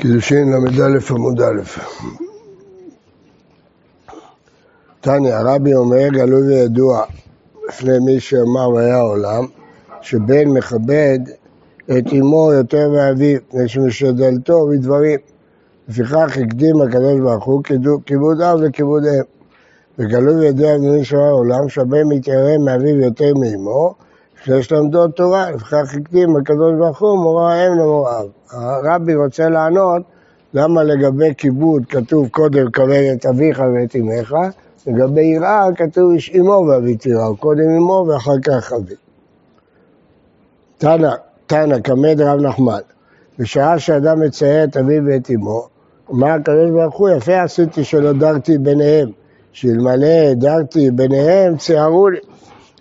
קידושין ל"א עמוד א'. תניא, הרבי אומר, גלוי וידוע לפני מי שאמר והיה העולם, שבן מכבד את אמו יותר מאביו, מפני שמשדלתו בדברים. לפיכך הקדים הקדוש ברוך הוא כיבוד אב וכיבוד אם. וגלוי וידוע לפני מי שאמר העולם, שהבן מתיירא מאביו יותר מאמו, שיש למדות תורה, לפיכך הקדים הקדוש ברוך הוא מורה האם למורה אב. הרבי רוצה לענות למה לגבי כיבוד כתוב קודם כבד את אביך ואת אמך, לגבי יראה כתוב איש אמו ואבית יראה, קודם אמו ואחר כך אבי. תנא, תנא, כמד רב נחמן, בשעה שאדם מצייר את אביו ואת אמו, אמר הקדוש ברוך הוא, יפה עשיתי שלא דרתי ביניהם, שאלמלא דרתי ביניהם ציערו לי.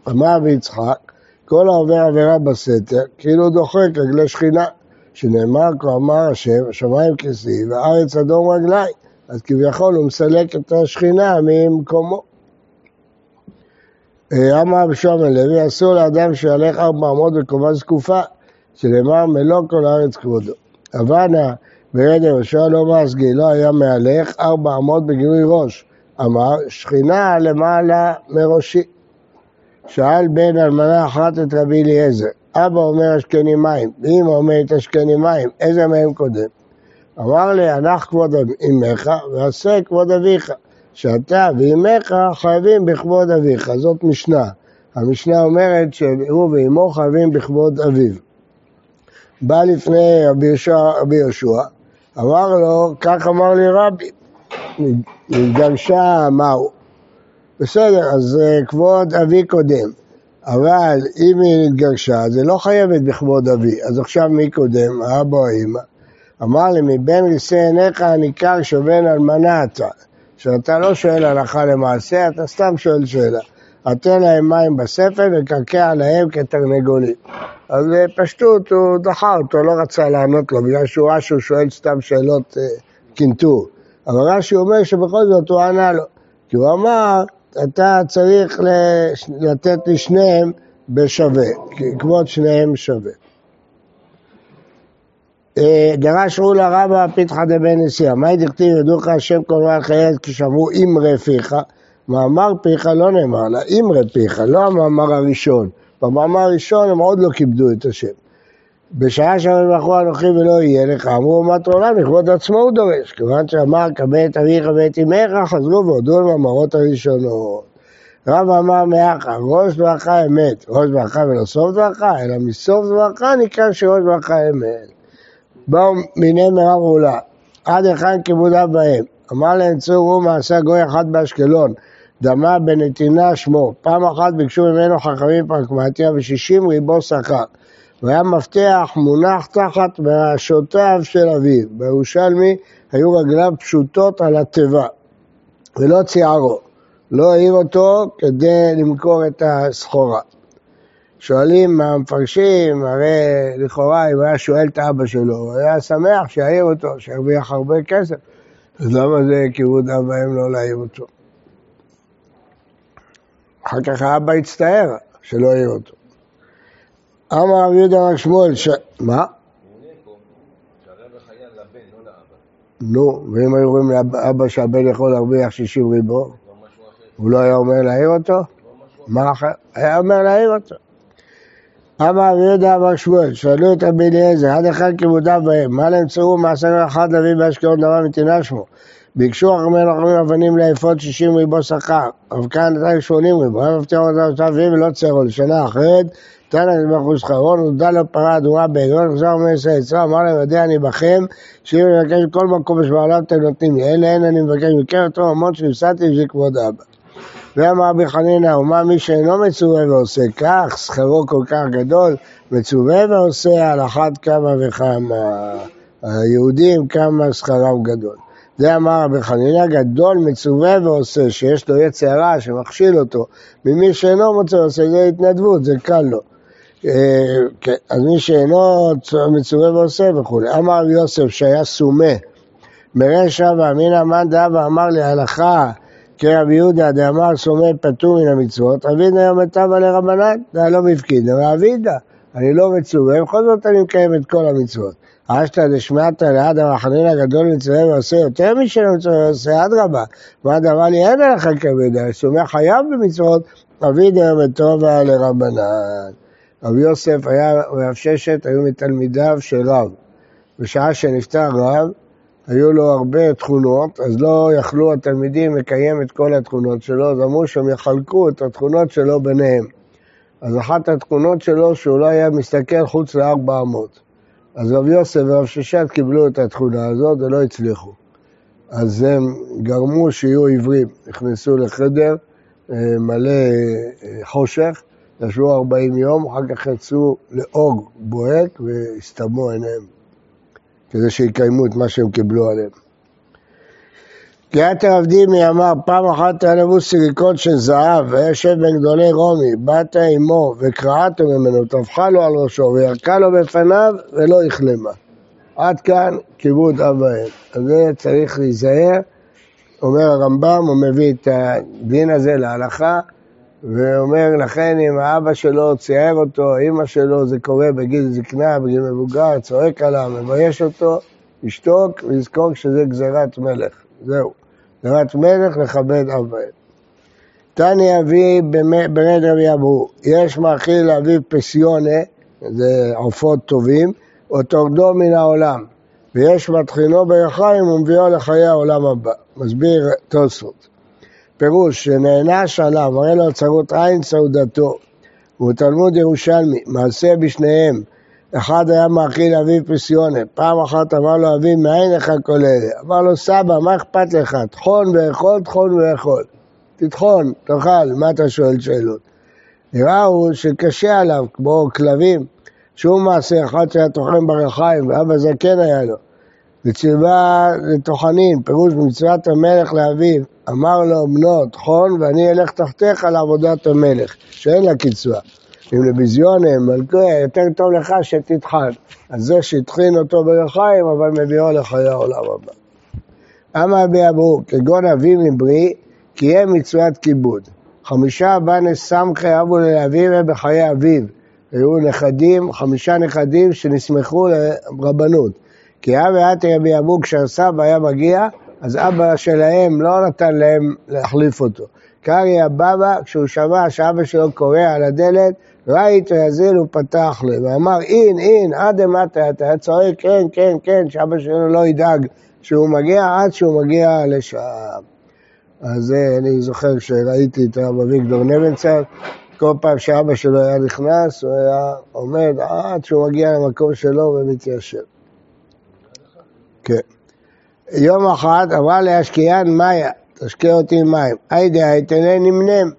אמר רבי יצחק, כל העובר עבירה בסתר, כאילו דוחק רגלי שכינה, שנאמר כה אמר השם, השמיים כסי והארץ אדום רגלי, אז כביכול הוא מסלק את השכינה ממקומו. אה, אמר בשום הלוי, אסור לאדם שיהלך ארבע אמות בקומה זקופה, שנאמר מלוא כל הארץ כבודו. אבנה ברד ראשו לא מסגי, לא היה מהלך ארבע אמות בגילוי ראש. אמר, שכינה למעלה מראשי. שאל בן אלמנה אחת את רבי אליעזר, אבא אומר השכני מים, ואמא אומרת השכני מים, איזה מהם קודם? אמר לי, הנח כבוד אמך ועשה כבוד אביך, שאתה ואמך חייבים בכבוד אביך, זאת משנה. המשנה אומרת שהוא ואמו חייבים בכבוד אביו. בא לפני רבי יהושע, אמר לו, כך אמר לי רבי, נתגרשה מהו? בסדר, אז אה, כבוד אבי קודם. אבל אם היא נתגרשה, זה לא חייבת בכבוד אבי. אז עכשיו מי קודם, האבא או האמא? אמר לי, מבין ריסי עיניך הניכר שבין אלמנה אתה. שאתה לא שואל הלכה למעשה, אתה סתם שואל שאלה. אתן להם מים בספל וקרקע להם כתרנגולים. אז פשטות, הוא דחה אותו, לא רצה לענות לו, בגלל שהוא ראה שהוא שואל סתם שאלות אה, קינטור. אבל רש"י אומר שבכל זאת הוא ענה לו. כי הוא אמר, אתה צריך לתת לשניהם בשווה, כבוד שניהם שווה. אה, דרש רולה רבא פיתחא דבן נשיאה, מאי דכתיב ידעוך השם כל חיית כי שמעו אמרי פיך, מאמר פיך לא נאמר לה, אמרי פיך, לא המאמר הראשון. במאמר הראשון הם עוד לא כיבדו את השם. בשעה שהמלכו אנוכי ולא יהיה לך, אמרו אומת עולם, לכבוד עצמו הוא דורש. כיוון שאמר, קבל את אביך ואת אמך, חזרו והודו למאמרות הראשונות. רב אמר מאחה, ראש דברכה אמת, ראש דברכה ולא סוף דברכה, אלא מסוף דברכה נקרא שראש דברכה אמת. באו מיני מרב עולה, עד היכן כיבודיו בהם. אמר להם צורו מעשה גוי אחד באשקלון, דמה בנתינה שמו. פעם אחת ביקשו ממנו חכמים פרקמטיה ושישים ריבו שכר. והיה מפתח מונח תחת מראשותיו של אביו. בירושלמי היו רגליו פשוטות על התיבה, ולא ציערו. לא העיר אותו כדי למכור את הסחורה. שואלים המפרשים, הרי לכאורה אם היה שואל את אבא שלו, הוא היה שמח שיעיר אותו, שירוויח הרבה כסף. אז למה זה כיבוד אב ואם לא להעיר אותו? אחר כך האבא הצטער שלא העיר אותו. אמר רב יהודה רק שמואל, ש... מה? נו, ואם היו אומרים לאבא שהבן יכול להרוויח 60 ריבו, הוא לא היה אומר להעיר אותו? מה אחר? היה אומר להעיר אותו. אמר רבי יהודה אמר שמואל, שאלו את רבי אליעזר, עד אחד כיבודיו בהם, מה צרו מעשר אחד להביא באשקלון דבר מתינה שמו? ביקשו אחרי לחמים אבנים לאפוד שישים ריבו שכר, אבל כאן נתן שמונים ריבו, היה מבטיח אותם עכשיו ולא צרו, לשנה אחרת תנא נדבחו שכרו, נודע לו פרה אדומה בעליון, חזר אומר יצרה, אמר להם, יודע אני בכם, שאם אני מבקש כל מקום בשמעליו אתם נותנים לי, אלה אין אני מבקש מכם אותו ממון שנפסדתי בשביל כבוד אבא. ואמר רבי חנינא, ומה מי שאינו מצווה ועושה כך, שכרו כל כך גדול, מצווה ועושה על אחת כמה וכמה. היהודים כמה שכרם גדול. זה אמר רבי חנינא, גדול מצווה ועושה, שיש לו יצר רע שמכשיל אותו, ממי שאינו מוצא ועושה, זה התנדבות, זה קל לו. אה, כן, אז מי שאינו מצווה ועושה וכולי. אמר רבי יוסף שהיה סומה, מרשע ואמינא מאן דאבה אמר לי הלכה כרבי יהודה דאמר סומה פטור מן המצוות, אבידא יום מטבע לרבנן, לא מפקיד, אבל אבידא, אני לא מצווה, ובכל זאת אני מקיים את כל המצוות. אשתא דשמטא ליד המחנין הגדול מצווה ועושה יותר משלו מצווה ועושה אדרבה. מה דבר לי אין עליך כבדה, סומך חייב במצוות, אבי דרם טובה לרבנן. רבי יוסף היה, רב ששת, היו מתלמידיו של רב. בשעה שנפטר רב, היו לו הרבה תכונות, אז לא יכלו התלמידים לקיים את כל התכונות שלו, אז אמרו שהם יחלקו את התכונות שלו ביניהם. אז אחת התכונות שלו שהוא לא היה מסתכל חוץ לארבע אמות. אז רב יוסף ורב ששת קיבלו את התכונה הזאת ולא הצליחו. אז הם גרמו שיהיו עיוורים, נכנסו לחדר אה, מלא אה, חושך, ישבו 40 יום, אחר כך יצאו לאוג בוהק והסתמו עיניהם, כדי שיקיימו את מה שהם קיבלו עליהם. קריאת הרב דימי אמר, פעם אחת היה לבוס סריקות של זהב, וישב בין גדולי רומי, באת עמו וקרעתו ממנו, טפחה לו על ראשו, וירקה לו בפניו, ולא הכלמה. עד כאן כיבוד אב ואם. אז זה צריך להיזהר. אומר הרמב"ם, הוא מביא את הדין הזה להלכה, ואומר, לכן אם האבא שלו צייר אותו, אימא שלו, זה קורה בגיל זקנה, בגיל מבוגר, צועק עליו, מבייש אותו, ישתוק ויזכור שזה גזירת מלך. זהו. גזירת מלך לכבד אב ואם. תניא אבי ברד רבי אבו, יש מאכיל לאביו פסיונה, זה עופות טובים, או תורדו מן העולם, ויש מטחינו ביחיים ומביאו לחיי העולם הבא. מסביר תוספות. פירוש שנענש עליו, מראה לו צרות עין סעודתו. ובתלמוד ירושלמי, מעשה בשניהם, אחד היה מאכיל אביו פסיונה, פעם אחת אמר לו אביו, מאין לך כל אלה? אמר לו, סבא, מה אכפת לך? טחון ואכול, טחון ואכול. תטחון, תאכל, מה אתה שואל שאלות? נראה הוא שקשה עליו, כמו כלבים, שום מעשה אחד שהיה טוחן ברחיים, ואבא זקן היה לו. וציווה לטוחנין, פירוש מצוות המלך לאביו, אמר לו, בנו, טחון, ואני אלך תחתיך לעבודת המלך, שאין לה קצבה. אם לביזיונם, מלכויה, יותר טוב לך שתטחן. אז זה שהטחין אותו ברחיים, אבל מביאו לחיי העולם הבא. אמה אבו, כגון אבי מברי, קיים מצוות כיבוד. חמישה בנס סמכי אבו לאביו ובחיי אביו. היו נכדים, חמישה נכדים שנסמכו לרבנות. כי אבי עתי רבי אבו, כשהסבא היה מגיע, אז אבא שלהם לא נתן להם להחליף אותו. קרעי הבבא, כשהוא שמע שאבא שלו קורא על הדלת, ראית יזיל ופתח לו, ואמר אין, אין, עד אמטה, אתה צועק כן, כן, כן, שאבא שלו לא ידאג שהוא מגיע עד שהוא מגיע לשם. אז אני זוכר שראיתי את הרב אביגדור נבנצל, כל פעם שאבא שלו היה נכנס, הוא היה עומד עד שהוא מגיע למקום שלו ומתיישב. כן. יום אחד אמר להשקיען מאיה, תשקיע אותי מים. היידה הייתנה נמנם.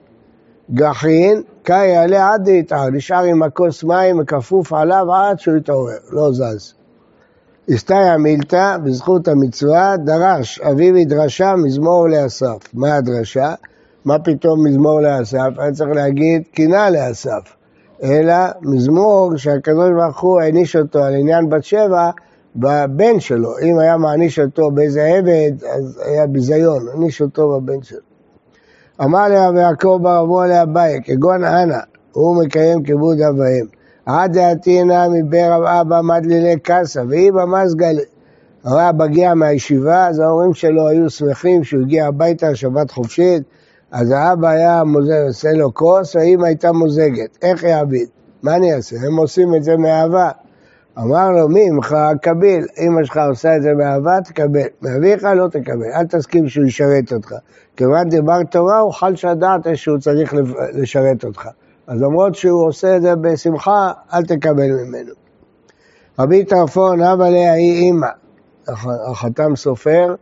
גחין, קאי יעלה עד דהיתר, נשאר עם הכוס מים כפוף עליו עד שהוא יתעורר, לא זז. הסתייע מילתא, בזכות המצווה, דרש אביו מדרשה מזמור לאסף. מה הדרשה? מה פתאום מזמור לאסף? היה צריך להגיד קינה לאסף. אלא מזמור שהקדוש ברוך הוא העניש אותו על עניין בת שבע בבן שלו. אם היה מעניש אותו באיזה עבד, אז היה ביזיון, העניש אותו בבן שלו. אמר לה ויעקב בר אבו עליה ביי, כגון אנא, הוא מקיים כיבוד אב ואם. עד דעתינא מבר אבא מדלילי קסא, והיא במזגלה. הרב הגיע מהישיבה, אז ההורים שלו היו שמחים שהוא הגיע הביתה, שבת חופשית, אז האבא היה מוזג, עושה לו כוס, והאמא הייתה מוזגת. איך יעביד? מה אני אעשה? הם עושים את זה מאהבה. אמר לו, מי ממך קביל, אמא שלך עושה את זה מאהבה, תקבל. מאביך לא תקבל, אל תסכים שהוא ישרת אותך. כיוון דיבר תורה, הוא חל שדעת שהוא צריך לשרת אותך. אז למרות שהוא עושה את זה בשמחה, אל תקבל ממנו. רבי טרפון, אבא ליה היא אימא. החתם סופר,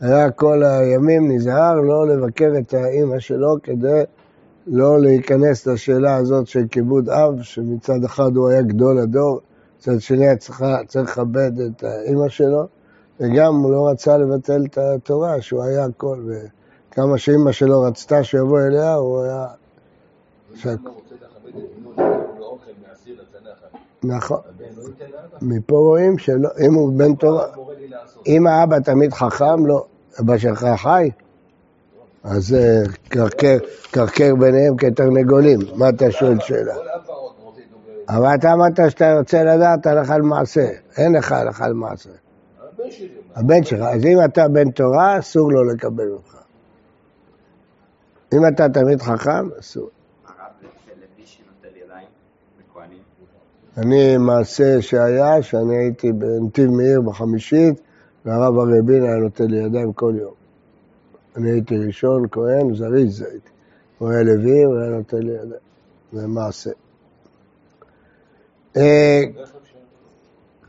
היה כל הימים נזהר לא לבקר את האימא שלו כדי לא להיכנס לשאלה הזאת של כיבוד אב, שמצד אחד הוא היה גדול הדור, מצד שני צריך, לכבד את האימא שלו, וגם הוא לא רצה לבטל את התורה, שהוא היה הכל, וכמה שאימא שלו רצתה שיבוא אליה, הוא היה... נכון. מפה רואים שאם הוא בן תורה, אם האבא תמיד חכם, לא. אבא שלך חי? אז קרקר ביניהם כתרנגולים, מה אתה שואל שאלה? אבל אתה אמרת שאתה רוצה לדעת הלכה למעשה, אין לך הלכה למעשה. הבן שלי. הבן שלך, אז אם אתה בן תורה, אסור לו לקבל ממך. אם אתה תמיד חכם, אסור. אני, מעשה שהיה, שאני הייתי בנתיב מאיר בחמישית, והרב הרבין היה נותן לי ידיים כל יום. אני הייתי ראשון, כהן, זריז הייתי. הוא היה לוי, הוא היה נותן לי ידיים. זה מעשה. אה,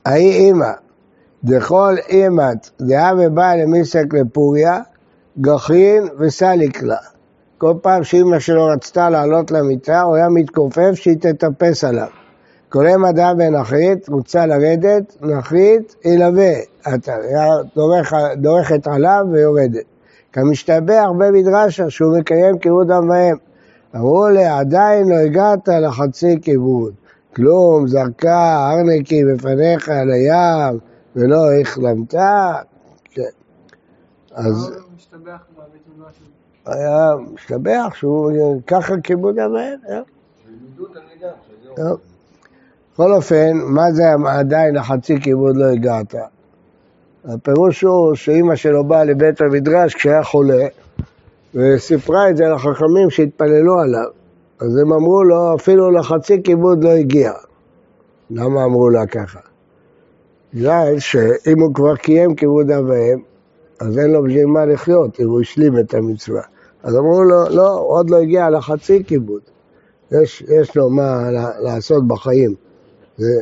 ההיא אימא, דכל אימת, דעה ובאה למיסק לפוריה, גחרין וסליק לה. כל פעם שאימא שלו רצתה לעלות למיטה, הוא היה מתכופף שהיא תטפס עליו. קורא מדע ונחית, רוצה לרדת, נחית, ילווה. אתה דורכת עליו ויורדת. כמשתבח במדרשה שהוא מקיים כיבוד אב ואם. אמרו לי, עדיין לא הגעת לחצי כיבוד. כלום, זרקה ארנקי בפניך על הים, ולא החלמת. כן. אז... היה משתבח שהוא ככה כיבוד אב ואם. בכל אופן, מה זה עדיין לחצי כיבוד לא הגעת? הפירוש הוא שאימא שלו באה לבית המדרש כשהיה חולה וסיפרה את זה לחכמים שהתפללו עליו. אז הם אמרו לו, אפילו לחצי כיבוד לא הגיע. למה אמרו לה ככה? בגלל שאם הוא כבר קיים כיבוד אב ואם, אז אין לו בשביל מה לחיות, אם הוא השלים את המצווה. אז אמרו לו, לא, עוד לא הגיע לחצי כיבוד. יש, יש לו מה לעשות בחיים.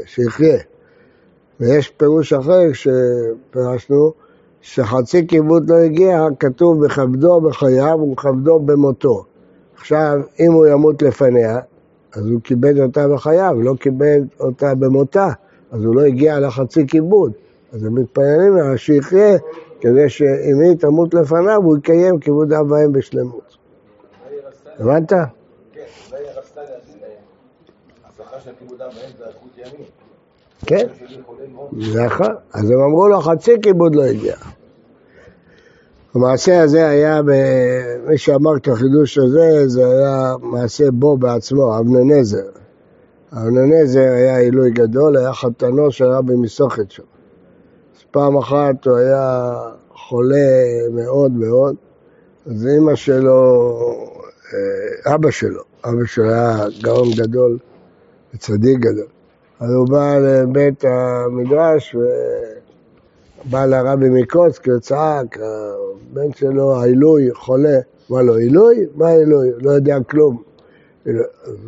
שיחיה. ויש פירוש אחר שפירשנו, שחצי כיבוד לא הגיע, כתוב בכבדו בחייו ומכבדו במותו. עכשיו, אם הוא ימות לפניה, אז הוא כיבד אותה בחייו, לא כיבד אותה במותה, אז הוא לא הגיע לחצי כיבוד. אז הם מתפללים לה שיחיה, כדי שאם היא תמות לפניו, הוא יקיים כיבוד אב ואם בשלמות. הבנת? כן, נכון. אז הם אמרו לו חצי כיבוד לא הגיע. המעשה הזה היה, מי שאמר את החידוש הזה, זה היה מעשה בו בעצמו, אבננזר. אבננזר היה עילוי גדול, היה חתנו של רבי מסוכת שם. אז פעם אחת הוא היה חולה מאוד מאוד, אז אימא שלו, אה, אבא שלו, אבא שלו היה גאון גדול וצדיק גדול. אז הוא בא לבית המדרש ובא לרבי מקוצק וצעק, הבן שלו, העילוי, חולה. מה לו, עילוי? מה עילוי? לא יודע כלום. אז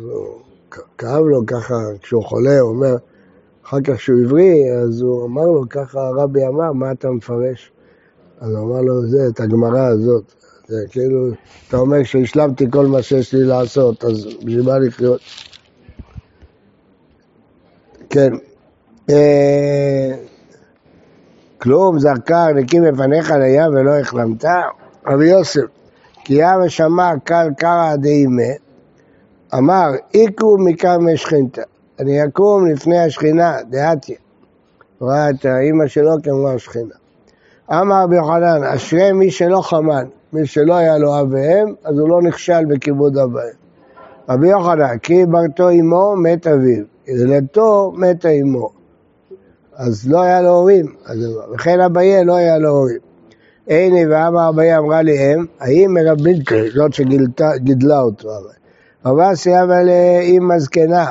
הוא כאב לו ככה, כשהוא חולה, הוא אומר, אחר כך כשהוא עברי, אז הוא אמר לו, ככה הרבי אמר, מה אתה מפרש? אז הוא אמר לו, זה, את הגמרא הזאת. זה כאילו, אתה אומר שהשלמתי כל מה שיש לי לעשות, אז בשביל מה לחיות? כן. כלום זרקה נקים בפניך לים ולא החלמת? רבי יוסף, כי ים ושמע קל קרא דאימה, אמר, איקו מקרמי שכינתא, אני אקום לפני השכינה, דעתיה. ראה את האימא שלו כמו השכינה. אמר רבי יוחנן, אשרי מי שלא חמן, מי שלא היה לו אב ואם, אז הוא לא נכשל בכיבוד אב ואם. רבי יוחנן, כי ברתו אמו, מת אביו. ילדתו מתה אמו. אז לא היה לו הורים, וכן אביה לא היה לו הורים. הנה ואמר אביה אמרה לי אם, האם מרבינקה, זאת שגידלה אותו. רבה סייבה לאמא זקנה,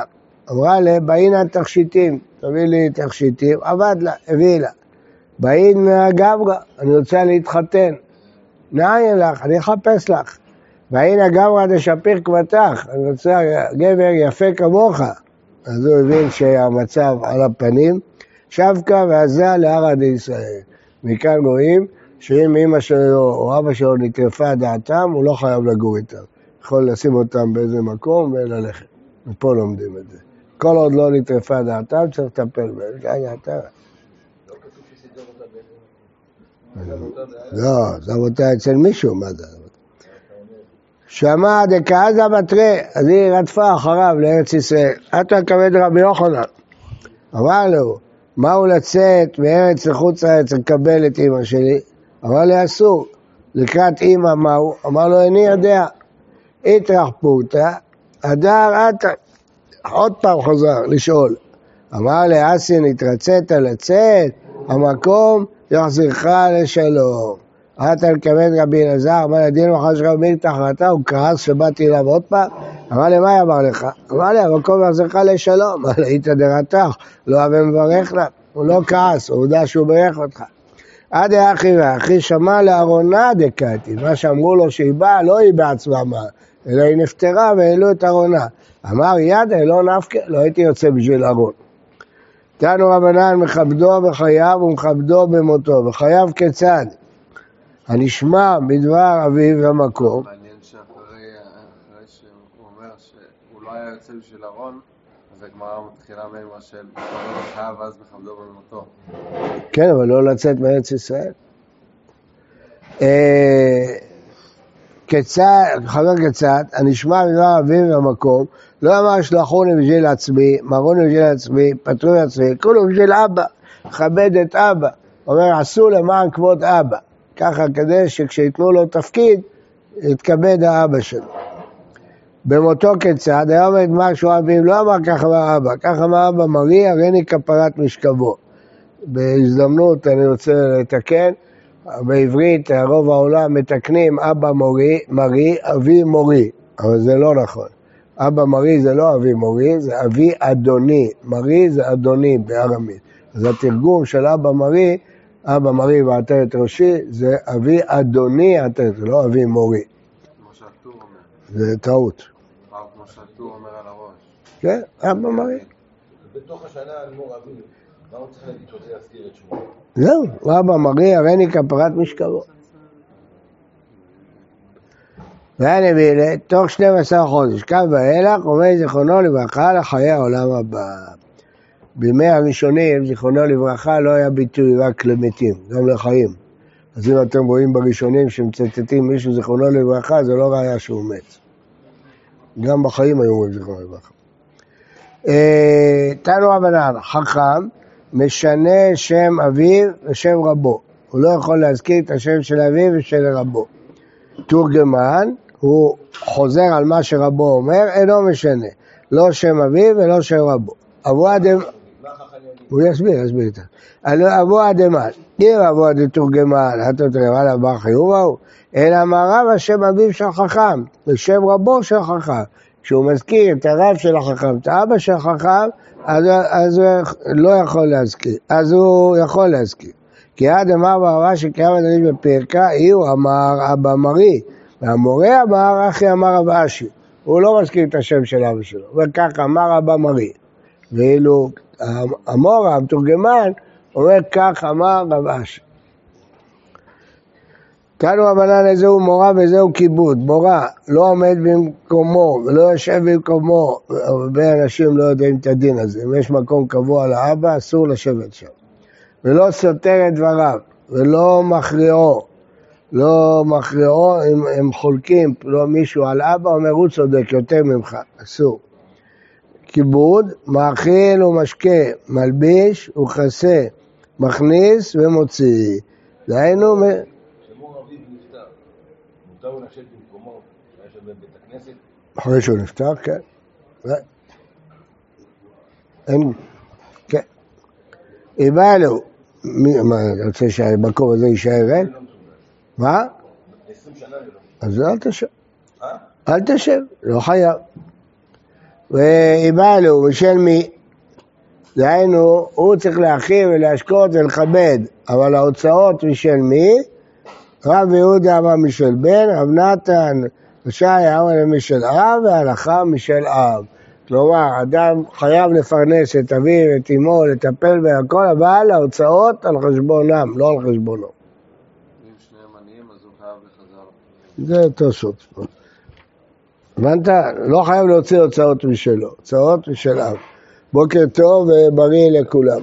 אמרה לה, באינה תכשיטים, תביא לי תכשיטים, עבד לה, הביא לה. באין גברא, אני רוצה להתחתן. נעין לך, אני אחפש לך. והנה גברא דשפיר כבתך, אני רוצה גבר יפה כמוך. אז הוא הבין שהמצב על הפנים, שבקה ועזה להרא דישראל. מכאן רואים שאם אמא שלו או אבא שלו נטרפה דעתם, הוא לא חייב לגור איתם. יכול לשים אותם באיזה מקום וללכת. ופה לומדים את זה. כל עוד לא נטרפה דעתם, צריך לטפל בהם. זה דעתם. לא, זה אותה אצל מישהו, מה זה? שמע דקאזה בתרי, אז היא רדפה אחריו לארץ ישראל. עתה כבד רבי יוחנן. אמר לו, מהו לצאת מארץ לחוץ לארץ לקבל את אמא שלי? אמר לי אסור. לקראת אמא מהו? אמר לו איני יודע. איתרח פורתא, הדר עתה. עוד פעם חזר לשאול. אמר לאסין, התרצית לצאת, המקום יחזירך לשלום. אתה לכבד רבי אלעזר, אמר לדין מחר שלך את ההחלטה, הוא כעס שבאתי אליו עוד פעם, אמר לי, מה אמר לך? אמר לי, המקום יחזירך לשלום, אמר לי, היית דרתך, לא אבי מברך לה, הוא לא כעס, הוא יודע שהוא ברך אותך. עד האחי ואחי שמע לארונה דקאתי, מה שאמרו לו שהיא באה, לא היא בעצמה מה, אלא היא נפטרה והעלו את ארונה. אמר ידה, לא נפקא, לא הייתי יוצא בשביל ארון. תנו רבנן מכבדו בחייו ומכבדו במותו, בחייו כיצד? הנשמע בדבר אביו במקום. מעניין שאחרי שהוא אומר שהוא לא היה יוצא בשביל ארון, אז הגמרא מתחילה מאמרה של בחייו ואז מכבדו במותו. כן, אבל לא לצאת מארץ ישראל. אה, כיצד, חבר כיצד, הנשמע בדבר אביו במקום, לא אמר שלחוני בשביל עצמי, מרוני בשביל עצמי, פטרו לעצמי, כולו בשביל אבא, כבד את אבא. אומר, עשו למען כבוד אבא. ככה כדי שכשיתנו לו תפקיד, יתכבד האבא שלו. במותו כיצד, היה עומד משהו אביו, לא אמר ככה אמר אבא, ככה אמר אבא מרי, הריני כפרת משכבו. בהזדמנות אני רוצה לתקן, בעברית רוב העולם מתקנים אבא מורי, מרי, אבי מורי, אבל זה לא נכון. אבא מרי זה לא אבי מורי, זה אבי אדוני. מרי זה אדוני בארמית. אז התרגום של אבא מרי, אבא מרי ועטרת ראשי, זה אבי אדוני עטרת, זה לא אבי מורי. זה טעות. כמו שהטור אומר על הראש. כן, אבא מרי. בתוך השנה אלמוג אביו, מה הוא צריך להגיד שרוצה להזכיר את שמו? זהו, אבא מרי, הריני כפרת משכבו. והנבילה, תוך 12 חודש, קם ואילך, עומד זיכרונו לברכה לחיי העולם הבא. בימי הראשונים, זיכרונו לברכה, לא היה ביטוי רק למתים, גם לחיים. אז אם אתם רואים בראשונים שמצטטים מישהו זיכרונו לברכה, זה לא ראיה שהוא מת. גם בחיים היו אומרים זיכרונו לברכה. אה, תנו רבנן, חכם משנה שם אביו ושם רבו. הוא לא יכול להזכיר את השם של אביו ושל רבו. תורגמן, הוא חוזר על מה שרבו אומר, אינו משנה. לא שם אביו ולא שם רבו. אבוה דם... הוא יסביר, יסביר איתה. אבוה דמן, אם אבוה דתורגמן, תראה עליו בר חיובה הוא, אלא מה השם אביו של חכם, ושם רבו של חכם. כשהוא מזכיר את הרב של החכם, את האבא של החכם, אז, אז הוא לא יכול להזכיר, אז הוא יכול להזכיר. כי עד אמר ברמה שקיים אדוני בפרקה, אי הוא אמר אבא מרי, והמורה אמר אחי אמר רב אשי. הוא לא מזכיר את השם של אבא שלו, וככה אמר אבא מרי. ואילו המורה, המתורגמן, אומר כך אמר רב אשי. תנו רבנן איזהו מורה וזהו כיבוד. מורה לא עומד במקומו ולא יושב במקומו, הרבה אנשים לא יודעים את הדין הזה. אם יש מקום קבוע לאבא, אסור לשבת שם. ולא סותר את דבריו, ולא מכריעו. לא מכריעו, אם הם חולקים, לא מישהו על אבא, אומר הוא צודק יותר ממך, אסור. כיבוד, מאכיל ומשקה, מלביש וכסה, מכניס ומוציא. דהיינו, כשמור אביו נפטר, מותר לשבת במקומו, היה שם בבית הכנסת? אחרי שהוא נפטר, כן. אין, כן. מי- מה, רוצה שהמקום הזה יישאר ריק? מה? 20 שנה אני לא אז אל תשב. אה? אל תשב, לא חייב. ואיבאלו, בשל מי? דהיינו, הוא צריך להכין ולהשקות ולכבד, אבל ההוצאות משל מי? רב יהודה אמר משל בן, רב נתן, ושי אמר משל אב, והלכה משל אב. כלומר, אדם חייב לפרנס את אביו ואת אמו, לטפל בהכל, אבל ההוצאות על חשבונם, לא על חשבונו. אם שניהם עניים אז הוא חייב לחזר. זה תוספות. הבנת? לא חייב להוציא הוצאות משלו, הוצאות משל אב. בוקר טוב ובריא לכולם.